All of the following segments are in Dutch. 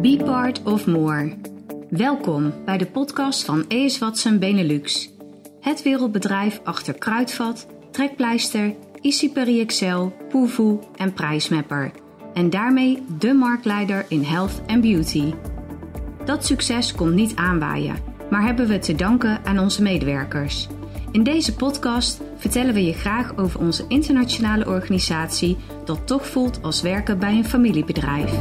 Be part of more. Welkom bij de podcast van ES Watson Benelux. Het wereldbedrijf achter Kruidvat, Trekpleister, Easy Excel, en Prijsmapper. En daarmee de marktleider in health en beauty. Dat succes komt niet aanwaaien, maar hebben we te danken aan onze medewerkers. In deze podcast vertellen we je graag over onze internationale organisatie dat toch voelt als werken bij een familiebedrijf.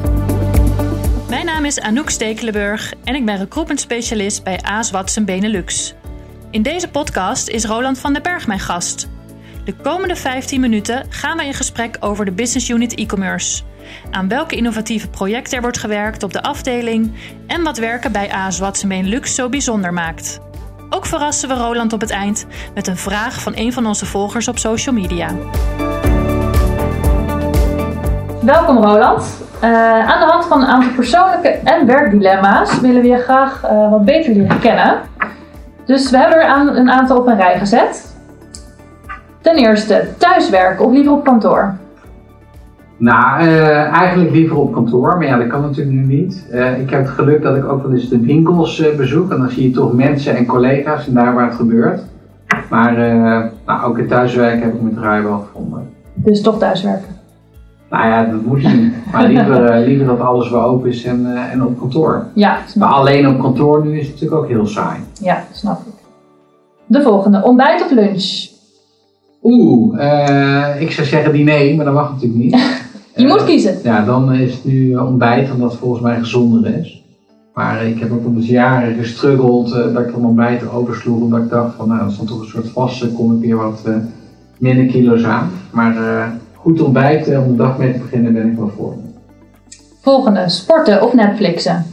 Mijn naam is Anouk Stekelenburg en ik ben recruitment specialist bij AS Watson Benelux. In deze podcast is Roland van den Berg mijn gast. De komende 15 minuten gaan we in gesprek over de Business Unit e-commerce. Aan welke innovatieve projecten er wordt gewerkt op de afdeling en wat werken bij AS Watson Benelux zo bijzonder maakt. Ook verrassen we Roland op het eind met een vraag van een van onze volgers op social media. Welkom Roland. Uh, aan de hand van een aantal persoonlijke en werkdilemma's willen we je graag uh, wat beter leren kennen. Dus we hebben er een aantal op een rij gezet. Ten eerste, thuiswerken of liever op kantoor? Nou, uh, eigenlijk liever op kantoor, maar ja, dat kan natuurlijk nu niet. Uh, ik heb het geluk dat ik ook wel eens de winkels uh, bezoek en dan zie je toch mensen en collega's en daar waar het gebeurt. Maar nou, ook in thuiswerken heb ik mijn draai wel gevonden. Dus toch thuiswerken? Nou ja, dat moet niet. Maar liever, liever dat alles weer open is en, en op kantoor. Ja, maar alleen op kantoor nu is het natuurlijk ook heel saai. Ja, snap ik. De volgende, ontbijt of lunch? Oeh, ik zou zeggen diner, maar dat mag natuurlijk niet. Je moet kiezen. Ja, dan is het nu ontbijt, omdat het volgens mij gezonder is. Maar ik heb ook al eens jaren gestruggeld uh, dat ik dan ontbijt oversloeg. Omdat ik dacht van nou, dat is dan toch een soort vaste, kom ik weer wat uh, minder kilo's aan. Maar uh, goed ontbijten om de dag mee te beginnen ben ik wel voor. Volgende, sporten of Netflixen?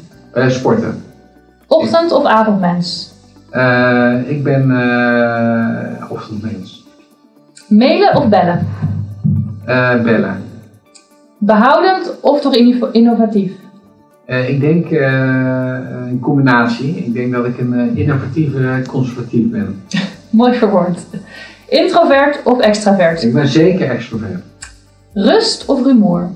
sporten. Ochtend- of avondmens? ik ben ochtendmens. Mailen of bellen? bellen. Behoudend of toch innovatief? Uh, ik denk uh, een combinatie. Ik denk dat ik een uh, innovatieve conservatief ben. Mooi verwoord. Introvert of extravert? Ik ben zeker extrovert. Rust of rumoer?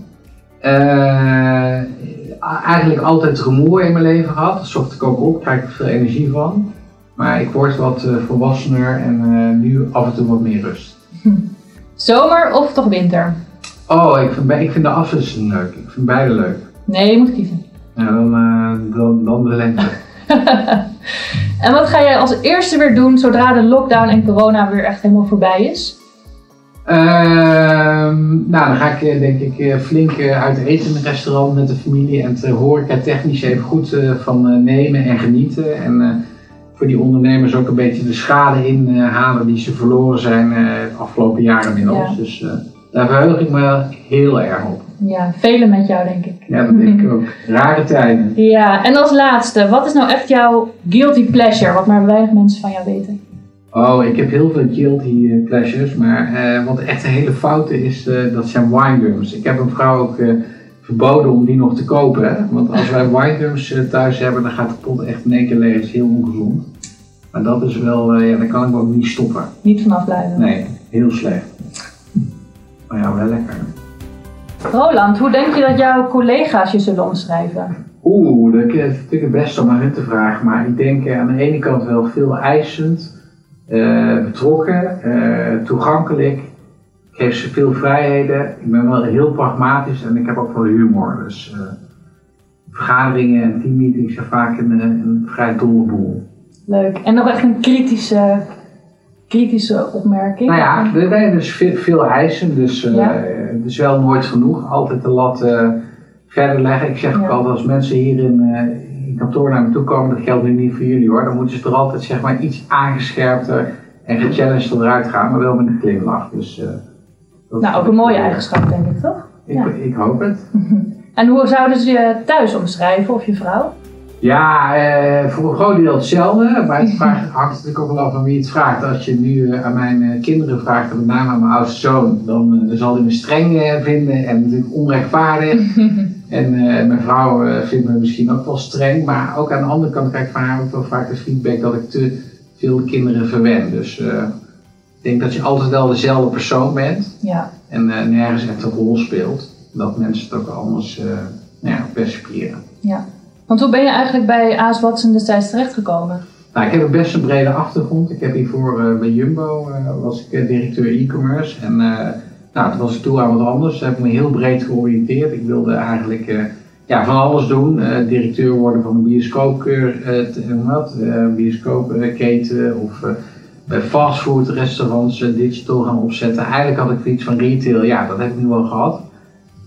eigenlijk altijd rumoer in mijn leven gehad. Dat zocht ik ook op, krijg ik veel energie van. Maar ik word wat volwassener en nu af en toe wat meer rust. Zomer of toch winter? Oh, ik vind, ik vind de afwisseling leuk. Ik vind beide leuk. Nee, je moet kiezen. Ja, dan, uh, dan, dan de lente. en wat ga jij als eerste weer doen zodra de lockdown en corona weer echt helemaal voorbij is? Uh, nou, dan ga ik eh, denk ik eh, flink uit eten in een restaurant met de familie en het horeca technisch even goed van nemen en genieten. En voor die ondernemers ook een beetje de schade inhalen die ze verloren zijn het afgelopen jaar inmiddels. Ja. Dus daar verheug ik me heel erg op. Ja, velen met jou denk ik. Ja, dat denk ik ook. Rare tijden. Ja, en als laatste, wat is nou echt jouw guilty pleasure, wat maar weinig mensen van jou weten? Oh, ik heb heel veel guilty eh, pleasures, maar uh, wat echt een hele foute is, uh, dat zijn winegums. Ik heb een vrouw ook verboden om die nog te kopen, hè? want als wij winegums thuis hebben, dan gaat de pot echt in één keer leeg, is heel ongezond. Maar dat is wel, ja, daar kan ik ook niet stoppen. Niet vanaf blijven? Nee, heel slecht. Maar ja, wel lekker. Roland, hoe denk je dat jouw collega's je zullen omschrijven? Oeh, dat vind ik het best om aan hun te vragen. Maar ik denk eh, aan de ene kant wel veel eisend, uh, betrokken, uh, toegankelijk. Ik geef ze veel vrijheden. Ik ben wel heel pragmatisch en ik heb ook wel humor. Dus uh, vergaderingen en teammeetings zijn vaak een, een vrij dolle boel. Leuk. En nog echt een kritische kritische opmerking? Nou ja, nee, dus veel, veel eisen, dus uh, het is wel nooit genoeg. Altijd de lat uh, verder leggen. Ik zeg ook altijd als mensen hier in, uh, in kantoor naar me toe komen, dat geldt nu niet voor jullie hoor, dan moeten ze er altijd zeg maar iets aangescherpter en gechallenged eruit gaan, maar wel met een glimlach. Dus, nou, ook een mooie eigenschap denk ik toch? Ik, ja. ik hoop het. en hoe zouden ze je thuis omschrijven of je vrouw? Ja, eh, voor een groot deel hetzelfde. Maar het vraagt, hangt natuurlijk ook wel af van wie het vraagt. Als je nu uh, aan mijn uh, kinderen vraagt, en met name aan mijn oudste zoon, dan, dan zal hij me streng vinden en natuurlijk onrechtvaardig. en mijn vrouw vindt me misschien ook wel streng. Maar ook aan de andere kant krijg ik van haar ook wel vaak de feedback dat ik te veel kinderen verwen. Dus ik denk dat je altijd wel dezelfde persoon bent. Ja. En nergens echt een rol speelt. Dat mensen het ook anders nou ja, percipiëren. Ja. Want hoe ben je eigenlijk bij AS Watson destijds terechtgekomen? Nou, ik heb een best een brede achtergrond. Ik heb hiervoor uh, bij Jumbo uh, was ik directeur e-commerce. En nou, was ik toe aan wat anders. Daar heb ik me heel breed georiënteerd. Ik wilde eigenlijk ja, van alles doen. directeur worden van een bioscoopketen bioscoopketen of fastfood restaurants digital gaan opzetten. Eigenlijk had ik iets van retail. Ja, dat heb ik nu wel gehad.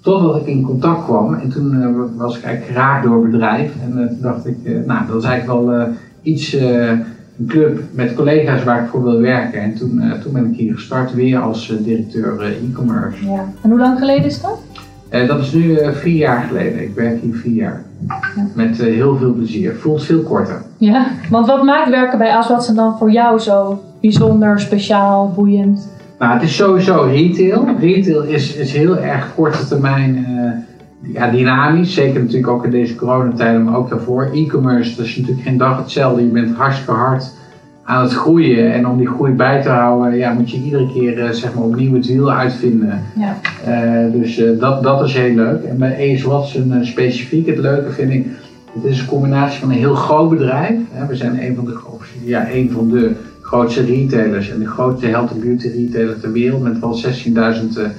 Totdat ik in contact kwam en toen uh, was ik eigenlijk geraakt door het bedrijf. En uh, toen dacht ik, uh, nou dat is eigenlijk wel iets, een club met collega's waar ik voor wil werken. En toen, toen ben ik hier gestart weer als directeur e-commerce. Ja. En hoe lang geleden is dat? dat is nu vier jaar geleden. Ik werk hier vier jaar. Ja. Met heel veel plezier. Voelt veel korter. Ja, want wat maakt werken bij Aswatsen dan voor jou zo bijzonder, speciaal, boeiend? Nou, het is sowieso retail. Retail is, is heel erg korte termijn uh, ja, dynamisch. Zeker natuurlijk ook in deze coronatijden, maar ook daarvoor. E-commerce, dat is natuurlijk geen dag hetzelfde. Je bent hartstikke hard aan het groeien. En om die groei bij te houden, ja, moet je iedere keer uh, zeg maar opnieuw het wiel uitvinden. Ja. Uh, dus dat, dat is heel leuk. En bij AS Watson specifiek, het leuke vind ik, het is een combinatie van een heel groot bedrijf. We zijn een van de, ja, een van de grootste retailers en de grootste health and beauty retailer ter wereld met wel 16.000 eh,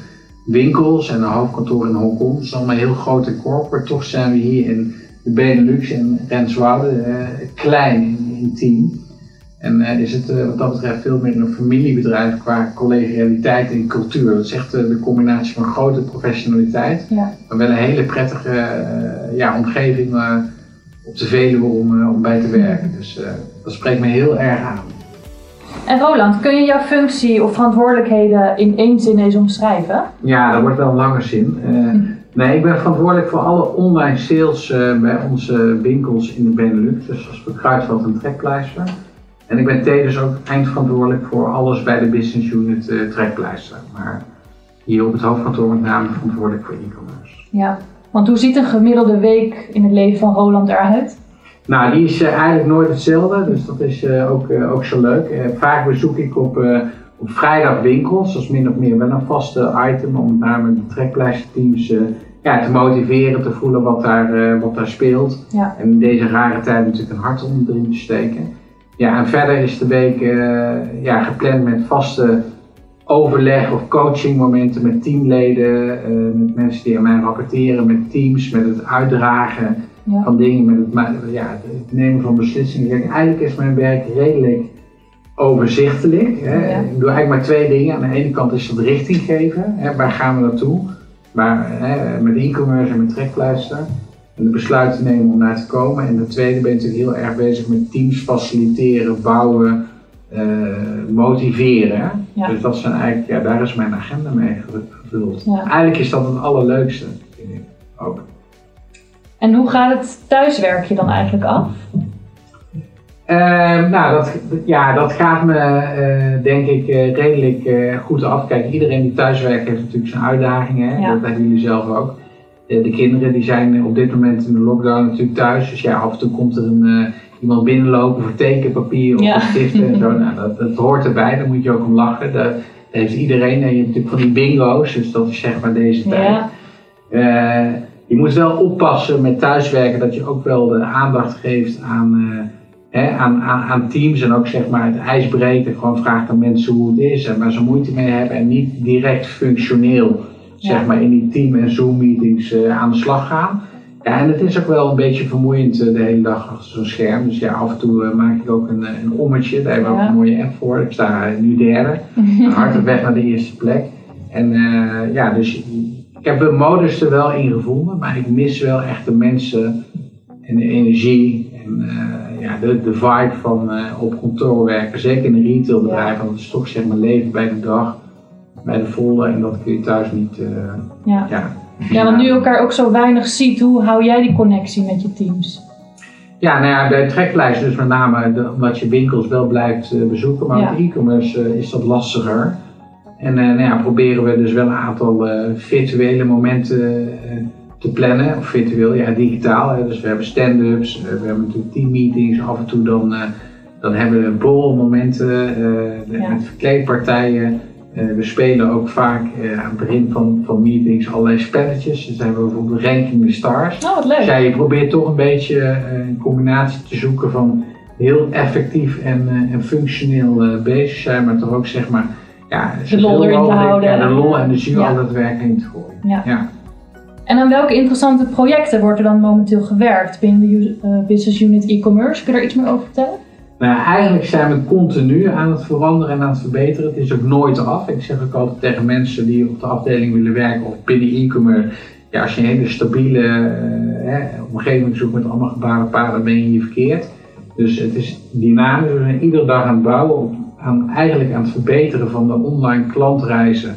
winkels en een hoofdkantoor in Hongkong. Dat is allemaal heel groot en corporate. Toch zijn we hier in de Benelux en Renswoude uh, klein in, team. En uh, is het uh, wat dat betreft veel meer een familiebedrijf qua collegialiteit en cultuur. Dat is echt de combinatie van grote professionaliteit, ja. maar wel een hele prettige ja, omgeving op de Veluwe om, om bij te werken. Dus dat spreekt me heel erg aan. En Roland, kun je jouw functie of verantwoordelijkheden in één zin eens omschrijven? Ja, dat wordt wel een lange zin. Uh, nee, ik ben verantwoordelijk voor alle online sales uh, bij onze winkels in de Benelux. Dus als we Kruidvat en Trekpleister. En ik ben tevens ook eindverantwoordelijk voor alles bij de business unit uh, Trekpleister. Maar hier op het hoofdkantoor met name verantwoordelijk voor e-commerce. Ja, want hoe ziet een gemiddelde week in het leven van Roland eruit? Nou, die is uh, eigenlijk nooit hetzelfde, dus dat is uh, ook, uh, ook zo leuk. vaak bezoek ik op, op vrijdag winkels, dat is min of meer wel een vaste item om met name de trekpleisterteams ja, te motiveren, te voelen wat daar, wat daar speelt. Ja. En in deze rare tijd natuurlijk een hart onder de riem te steken. Ja, en verder is de week ja, gepland met vaste overleg of coachingmomenten met teamleden, met mensen die aan mij rapporteren, met teams, met het uitdragen van dingen, met het, ja, het nemen van beslissingen. Kijk, eigenlijk is mijn werk redelijk overzichtelijk. Hè. Ik doe eigenlijk maar twee dingen. Aan de ene kant is het richting geven, hè, waar gaan we naartoe? Maar hè, met e-commerce en met trekpleister. En de besluiten nemen om naar te komen. En de tweede ben ik natuurlijk heel erg bezig met teams faciliteren, bouwen, uh, motiveren. Dus dat zijn eigenlijk, ja, daar is mijn agenda mee gevuld. Eigenlijk is dat het allerleukste, vind ik ook. En hoe gaat het thuiswerkje dan eigenlijk af? Uh, nou, dat, ja, dat gaat me uh, denk ik uh, redelijk uh, goed af. Kijk, iedereen die thuiswerkt heeft natuurlijk zijn uitdagingen. Ja. Dat hebben jullie zelf ook. de kinderen die zijn op dit moment in de lockdown natuurlijk thuis. Dus ja, af en toe komt er een, iemand binnenlopen voor tekenpapier of ja. stiften en zo. Nou, dat, dat, hoort erbij, daar moet je ook om lachen. Dat, heeft iedereen. En je hebt natuurlijk van die bingo's, dus dat is zeg maar deze tijd. Ja je moet wel oppassen met thuiswerken dat je ook wel de aandacht geeft aan, uh, hè, aan, aan, aan, teams en ook zeg maar het ijs breken. Gewoon vraagt aan mensen hoe het is en waar ze moeite mee hebben en niet direct functioneel zeg maar in die team- en Zoom-meetings uh, aan de slag gaan. Ja, en het is ook wel een beetje vermoeiend uh, de hele dag achter zo'n scherm. Dus ja, af en toe maak ik ook een, een ommetje. Daar hebben we ook een mooie app voor. Ik sta nu derde. Hard op weg naar de eerste plek. En ja, dus ik heb de modus er wel in gevonden, maar ik mis wel echt de mensen en de energie en uh, ja, de, de vibe van uh, op kantoor werken. Zeker in een retailbedrijf, want het is toch zeg maar leven bij de dag, bij de volle en dat kun je thuis niet. Uh, ja. ja. Ja, want nu elkaar ook zo weinig ziet, hoe hou jij die connectie met je teams? Ja, nou ja, bij treklijst dus met name de, omdat je winkels wel blijft bezoeken, maar ja. met e-commerce is dat lastiger. En uh, nou ja, proberen we dus wel een aantal uh, virtuele momenten uh, te plannen. Of virtueel, ja, digitaal. Hè. Dus we hebben stand-ups, we hebben natuurlijk teammeetings. Af en toe dan, dan hebben we borrelmomenten ja. met verkleedpartijen. we spelen ook vaak aan het begin van, van meetings allerlei spelletjes. Dan zijn we bijvoorbeeld Ranking the Stars. Oh, wat leuk. Dus ja, je probeert toch een beetje een combinatie te zoeken van heel effectief en, en functioneel bezig zijn, maar toch ook zeg maar ja, de lol erin te houden. de lol en de ja. al het werk in te gooien. Ja. En aan welke interessante projecten wordt er dan momenteel gewerkt binnen de uh, Business Unit e-commerce? Kun je daar iets meer over vertellen? Nou, eigenlijk zijn we continu aan het veranderen en aan het verbeteren. Het is ook nooit af. Ik zeg ook altijd tegen mensen die op de afdeling willen werken of binnen e-commerce. Ja, als je een hele stabiele uh, omgeving zoekt met allemaal gebaren paden, ben je hier verkeerd. Dus het is dynamisch. We zijn iedere dag aan het bouwen op aan, eigenlijk aan het verbeteren van de online klantreizen.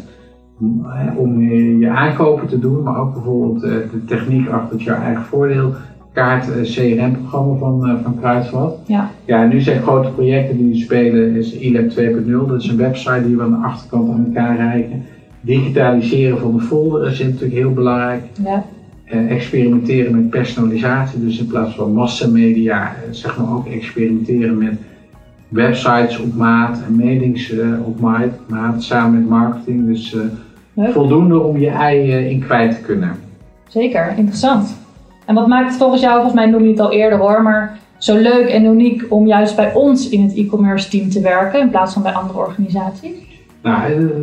Om je aankopen te doen, maar ook bijvoorbeeld eh, de techniek achter jouw eigen voordeel kaart eh, CRM-programma van, eh, van Kruidvat. Ja. ja, en nu zijn grote projecten die we spelen, is eLab 2.0. Dat is een website die we aan de achterkant aan elkaar reiken. Digitaliseren van de folder is natuurlijk heel belangrijk. Ja. experimenteren met personalisatie, dus in plaats van massamedia, zeg maar ook experimenteren met websites op maat en meetings uh, op maat, samen met marketing. Dus uh, voldoende om je ei uh, in kwijt te kunnen. Zeker, interessant. En wat maakt het volgens jou, volgens mij noem je het al eerder hoor, maar zo leuk en uniek om juist bij ons in het e-commerce team te werken in plaats van bij andere organisaties? Nou,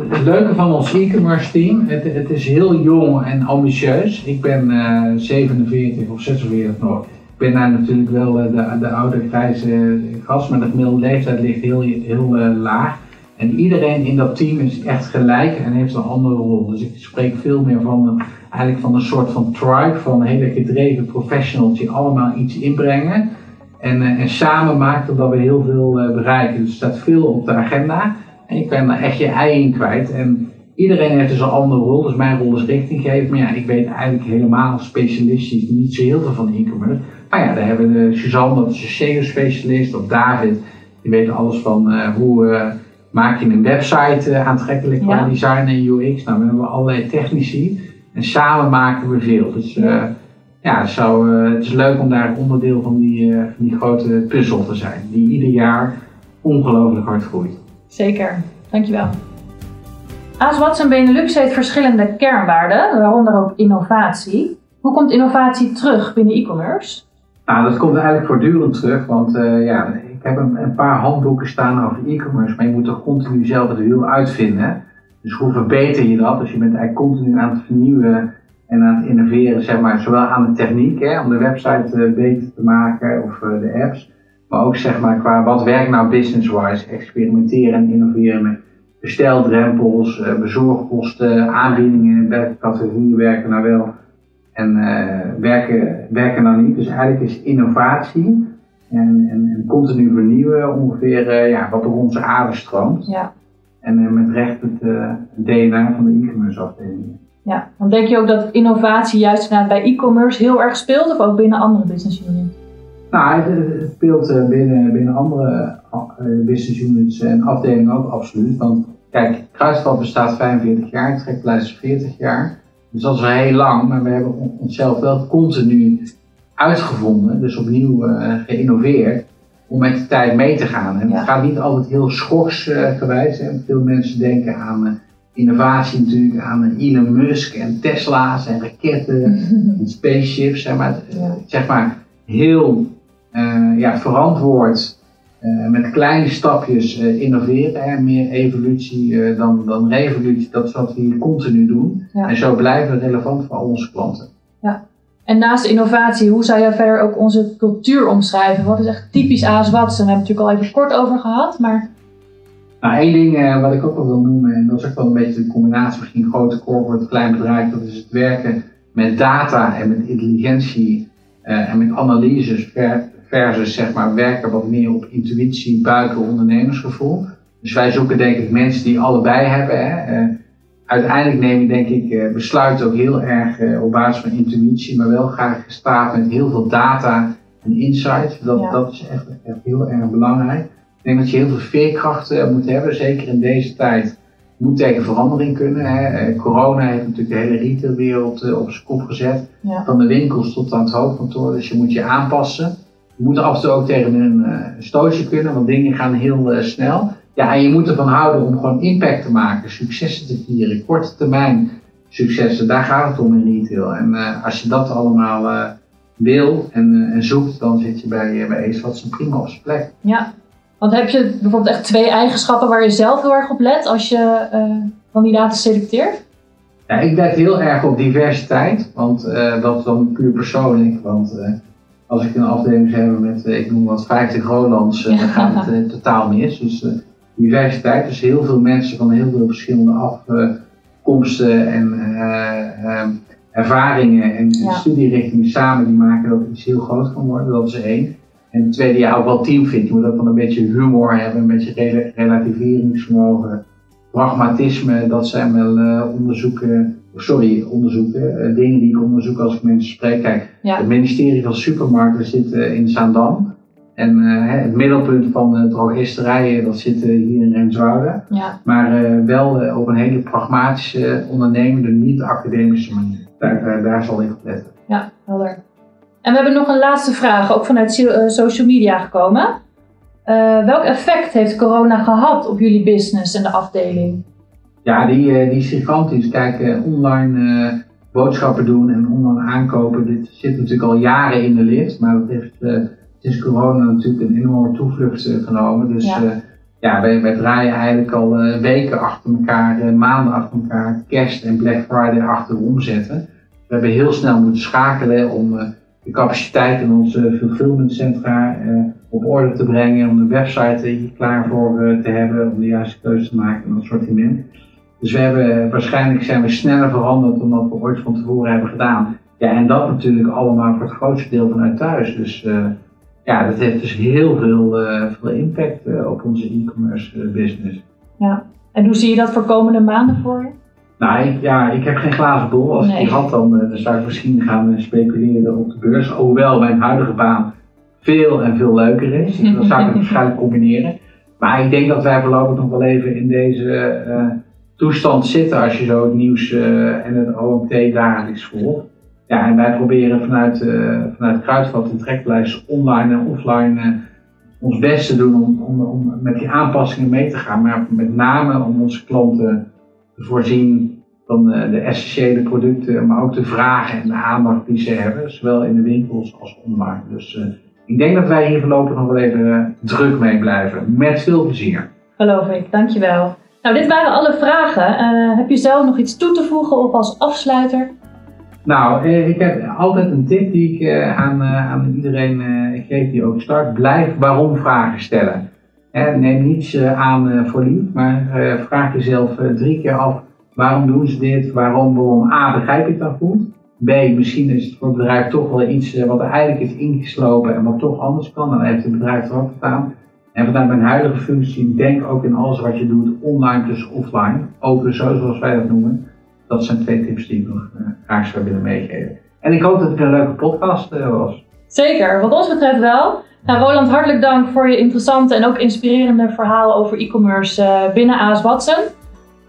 het leuke van ons e-commerce team, het, het, is heel jong en ambitieus. Ik ben 47 of 46 nog ben daar natuurlijk wel eh, de, de oude grijze gast, maar de gemiddelde leeftijd ligt heel, heel uh, laag. En iedereen in dat team is echt gelijk en heeft een andere rol. Dus ik spreek veel meer van een, eigenlijk van een soort van tribe, van hele gedreven professionals die allemaal iets inbrengen. En, uh, en samen maken dat we heel veel bereiken. Dus er staat veel op de agenda en je kan daar echt je ei in kwijt. En iedereen heeft dus een andere rol. Dus mijn rol is richting geven. Maar ja, ik weet eigenlijk helemaal specialistisch niet zo heel veel van e-commerce. Maar ja, daar hebben we Suzanne, dat is een SEO-specialist, of David, die weet alles van uh, hoe uh, maak je een website uh, aantrekkelijk qua ja. design en UX. Nou, we hebben allerlei technici en samen maken we veel. Dus ja, zo, het is leuk om daar onderdeel van die, van die grote puzzel te zijn, die ieder jaar ongelooflijk hard groeit. Zeker, dankjewel. AS Watson Benelux heeft verschillende kernwaarden, waaronder ook innovatie. Hoe komt innovatie terug binnen e-commerce? Nou, dat komt eigenlijk voortdurend terug, want uh, ja, ik heb een, paar handboeken staan over e-commerce, maar je moet toch continu zelf het wiel uitvinden. Dus hoe verbeter je dat? Dus je bent eigenlijk continu aan het vernieuwen en aan het innoveren, zeg maar, zowel aan de techniek, hè, om de website uh, beter te maken of uh, de apps, maar ook zeg maar qua wat werkt nou business-wise, experimenteren en innoveren met besteldrempels, bezorgkosten, aanbiedingen, welke categorieën werken nou wel en uh, werken, werken nou niet. Dus eigenlijk is innovatie en, en, en continu vernieuwen ongeveer uh, ja, wat door onze aarde stroomt. Ja. En uh, met recht het DNA van de e-commerce afdeling. Ja, dan denk je ook dat innovatie juist bij e-commerce heel erg speelt of ook binnen andere business units? Nou, het, speelt binnen, binnen andere business units en afdelingen ook absoluut. Want kijk, Kruisval bestaat 45 jaar, Trekpleister 40 jaar. Dus dat is wel heel lang, maar we hebben onszelf wel continu uitgevonden, dus opnieuw uh, geïnnoveerd, om met de tijd mee te gaan. En het gaat niet altijd heel schorsgewijs. Uh, Veel mensen denken aan uh, innovatie natuurlijk, aan Elon Musk en Tesla's en raketten en spaceships. Zeg maar, zeg maar heel ja, verantwoord uh, met kleine stapjes uh, innoveren en meer evolutie uh, dan, dan revolutie. Dat is wat we hier continu doen. Ja. En zo blijven we relevant voor al onze klanten. Ja. En naast innovatie, hoe zou jij verder ook onze cultuur omschrijven? Wat is echt typisch AS Watson? We hebben het natuurlijk al even kort over gehad, maar... Nou, één ding wat ik ook wel wil noemen, en dat is ook wel een beetje de combinatie misschien grote corporate, klein bedrijf, dat is het werken met data en met intelligentie en met analyses versus zeg maar werken wat meer op intuïtie, buiken, ondernemersgevoel. Dus wij zoeken denk ik mensen die allebei hebben. Hè. Uh, uiteindelijk neem je denk ik uh, besluiten ook heel erg uh, op basis van intuïtie, maar wel graag gestaafd met heel veel data en insights. Dat, ja. dat is echt, echt, heel erg belangrijk. Ik denk dat je heel veel veerkracht moet hebben, zeker in deze tijd. Je moet tegen verandering kunnen. Hè. corona heeft natuurlijk de hele retailwereld op zijn kop gezet. Ja. Van de winkels tot aan het hoofdkantoor. Dus je moet je aanpassen. Je moet af en toe ook tegen een uh, stootje kunnen, want dingen gaan heel uh, snel. Ja, en je moet ervan houden om gewoon impact te maken, successen te vieren, korte termijn successen. Daar gaat het om in retail. En uh, als je dat allemaal wil en, en, zoekt, dan zit je bij, bij Ace wat prima op zijn plek. Ja, want heb je bijvoorbeeld echt twee eigenschappen waar je zelf heel erg op let als je kandidaten selecteert? Ja, ik let heel erg op diversiteit, want dat is dan puur persoonlijk. Want als ik een afdeling zou hebben met, ik noem wat, 50 Rolands, dan gaat het totaal mis. Dus diversiteit, dus heel veel mensen van heel veel verschillende afkomsten en uh, ervaringen en ja. studierichtingen samen, die maken dat iets heel groot kan worden. Dat is één. En het tweede, ja, ook wel teamfit. Je moet ook wel een beetje humor hebben, een beetje relativeringsvermogen, pragmatisme. Dat zijn wel uh, onderzoeken, sorry, onderzoeken, dingen die ik onderzoek als ik mensen spreek. Kijk, het ministerie van Supermarkten zit in Zaandam. En uh, het middelpunt van de drogisterijen, dat zit hier in Renswoude. Ja. Maar wel op een hele pragmatische, ondernemende, niet-academische manier. Daar, daar zal ik op letten. Ja, helder. En we hebben nog een laatste vraag, ook vanuit social media gekomen. welk effect heeft corona gehad op jullie business en de afdeling? Ja, die, die is gigantisch. Kijk, online boodschappen doen en online aankopen, dit zit natuurlijk al jaren in de lift. Maar dat heeft is corona natuurlijk een enorme toevlucht eh, genomen. Dus ja, ja wij, wij, draaien eigenlijk al weken achter elkaar, maanden achter elkaar, kerst en Black Friday achter omzetten. We hebben heel snel moeten schakelen om de capaciteit in onze fulfillmentcentra op orde te brengen, om de website hier klaar voor te hebben, om de juiste keuze te maken in het assortiment. Dus we hebben, waarschijnlijk zijn we sneller veranderd dan wat we ooit van tevoren hebben gedaan. Ja, en dat natuurlijk allemaal voor het grootste deel vanuit thuis. Dus ja, dat heeft dus heel veel, uh, veel impact uh, op onze e-commerce business. Ja, en hoe zie je dat voor komende maanden voor je? Nou, ik, ja, ik heb geen glazen bol. Als nee. ik die had, dan, dan zou ik misschien gaan speculeren op de beurs. Hoewel mijn huidige baan veel en veel leuker is. Dus dan zou ik het waarschijnlijk combineren. Maar ik denk dat wij voorlopig nog wel even in deze toestand zitten als je zo het nieuws en het OMT dagelijks volgt. Ja, en wij proberen vanuit, uh, vanuit Kruidvat de treklijst online en offline uh, ons best te doen om, om, om, met die aanpassingen mee te gaan. Maar met name om onze klanten te voorzien van de essentiële producten, maar ook de vragen en de aandacht die ze hebben, zowel in de winkels als online. Dus ik denk dat wij hier voorlopig nog wel even druk mee blijven. Met veel plezier. Geloof ik, dankjewel. Nou, dit waren alle vragen. heb je zelf nog iets toe te voegen of als afsluiter? Nou, eh, ik heb altijd een tip die ik eh, aan, eh, aan iedereen geef die ook start. Blijf waarom vragen stellen. neem niets aan voor lief, maar vraag jezelf drie keer af waarom doen ze dit, waarom, waarom. A, begrijp ik dat goed? B, misschien is het voor het bedrijf toch wel iets wat er eigenlijk is ingeslopen en wat toch anders kan. Dan heeft het bedrijf er ook gedaan. En vanuit mijn huidige functie, denk ook in alles wat je doet, online plus offline. Open zo, zoals wij dat noemen dat zijn twee tips die ik nog uh, graag zou willen meegeven. En ik hoop dat het een leuke podcast uh, was. Zeker, wat ons betreft wel. Nou, Roland, hartelijk dank voor je interessante en ook inspirerende verhaal over e-commerce uh, binnen AS Watson.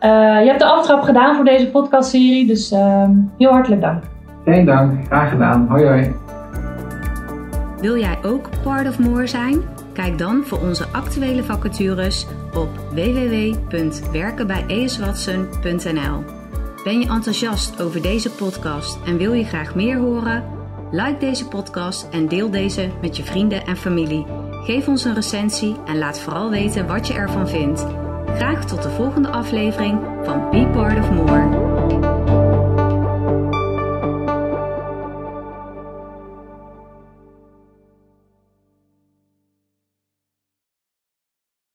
je hebt de aftrap gedaan voor deze podcastserie, dus ehm, heel hartelijk dank. Geen dank, graag gedaan. Hoi hoi. Wil jij ook part of more zijn? Kijk dan voor onze actuele vacatures op www.werkenbijeswatson.nl. Ben je enthousiast over deze podcast en wil je graag meer horen? Like deze podcast en deel deze met je vrienden en familie. Geef ons een recensie en laat vooral weten wat je ervan vindt. Graag tot de volgende aflevering van Be Part of More.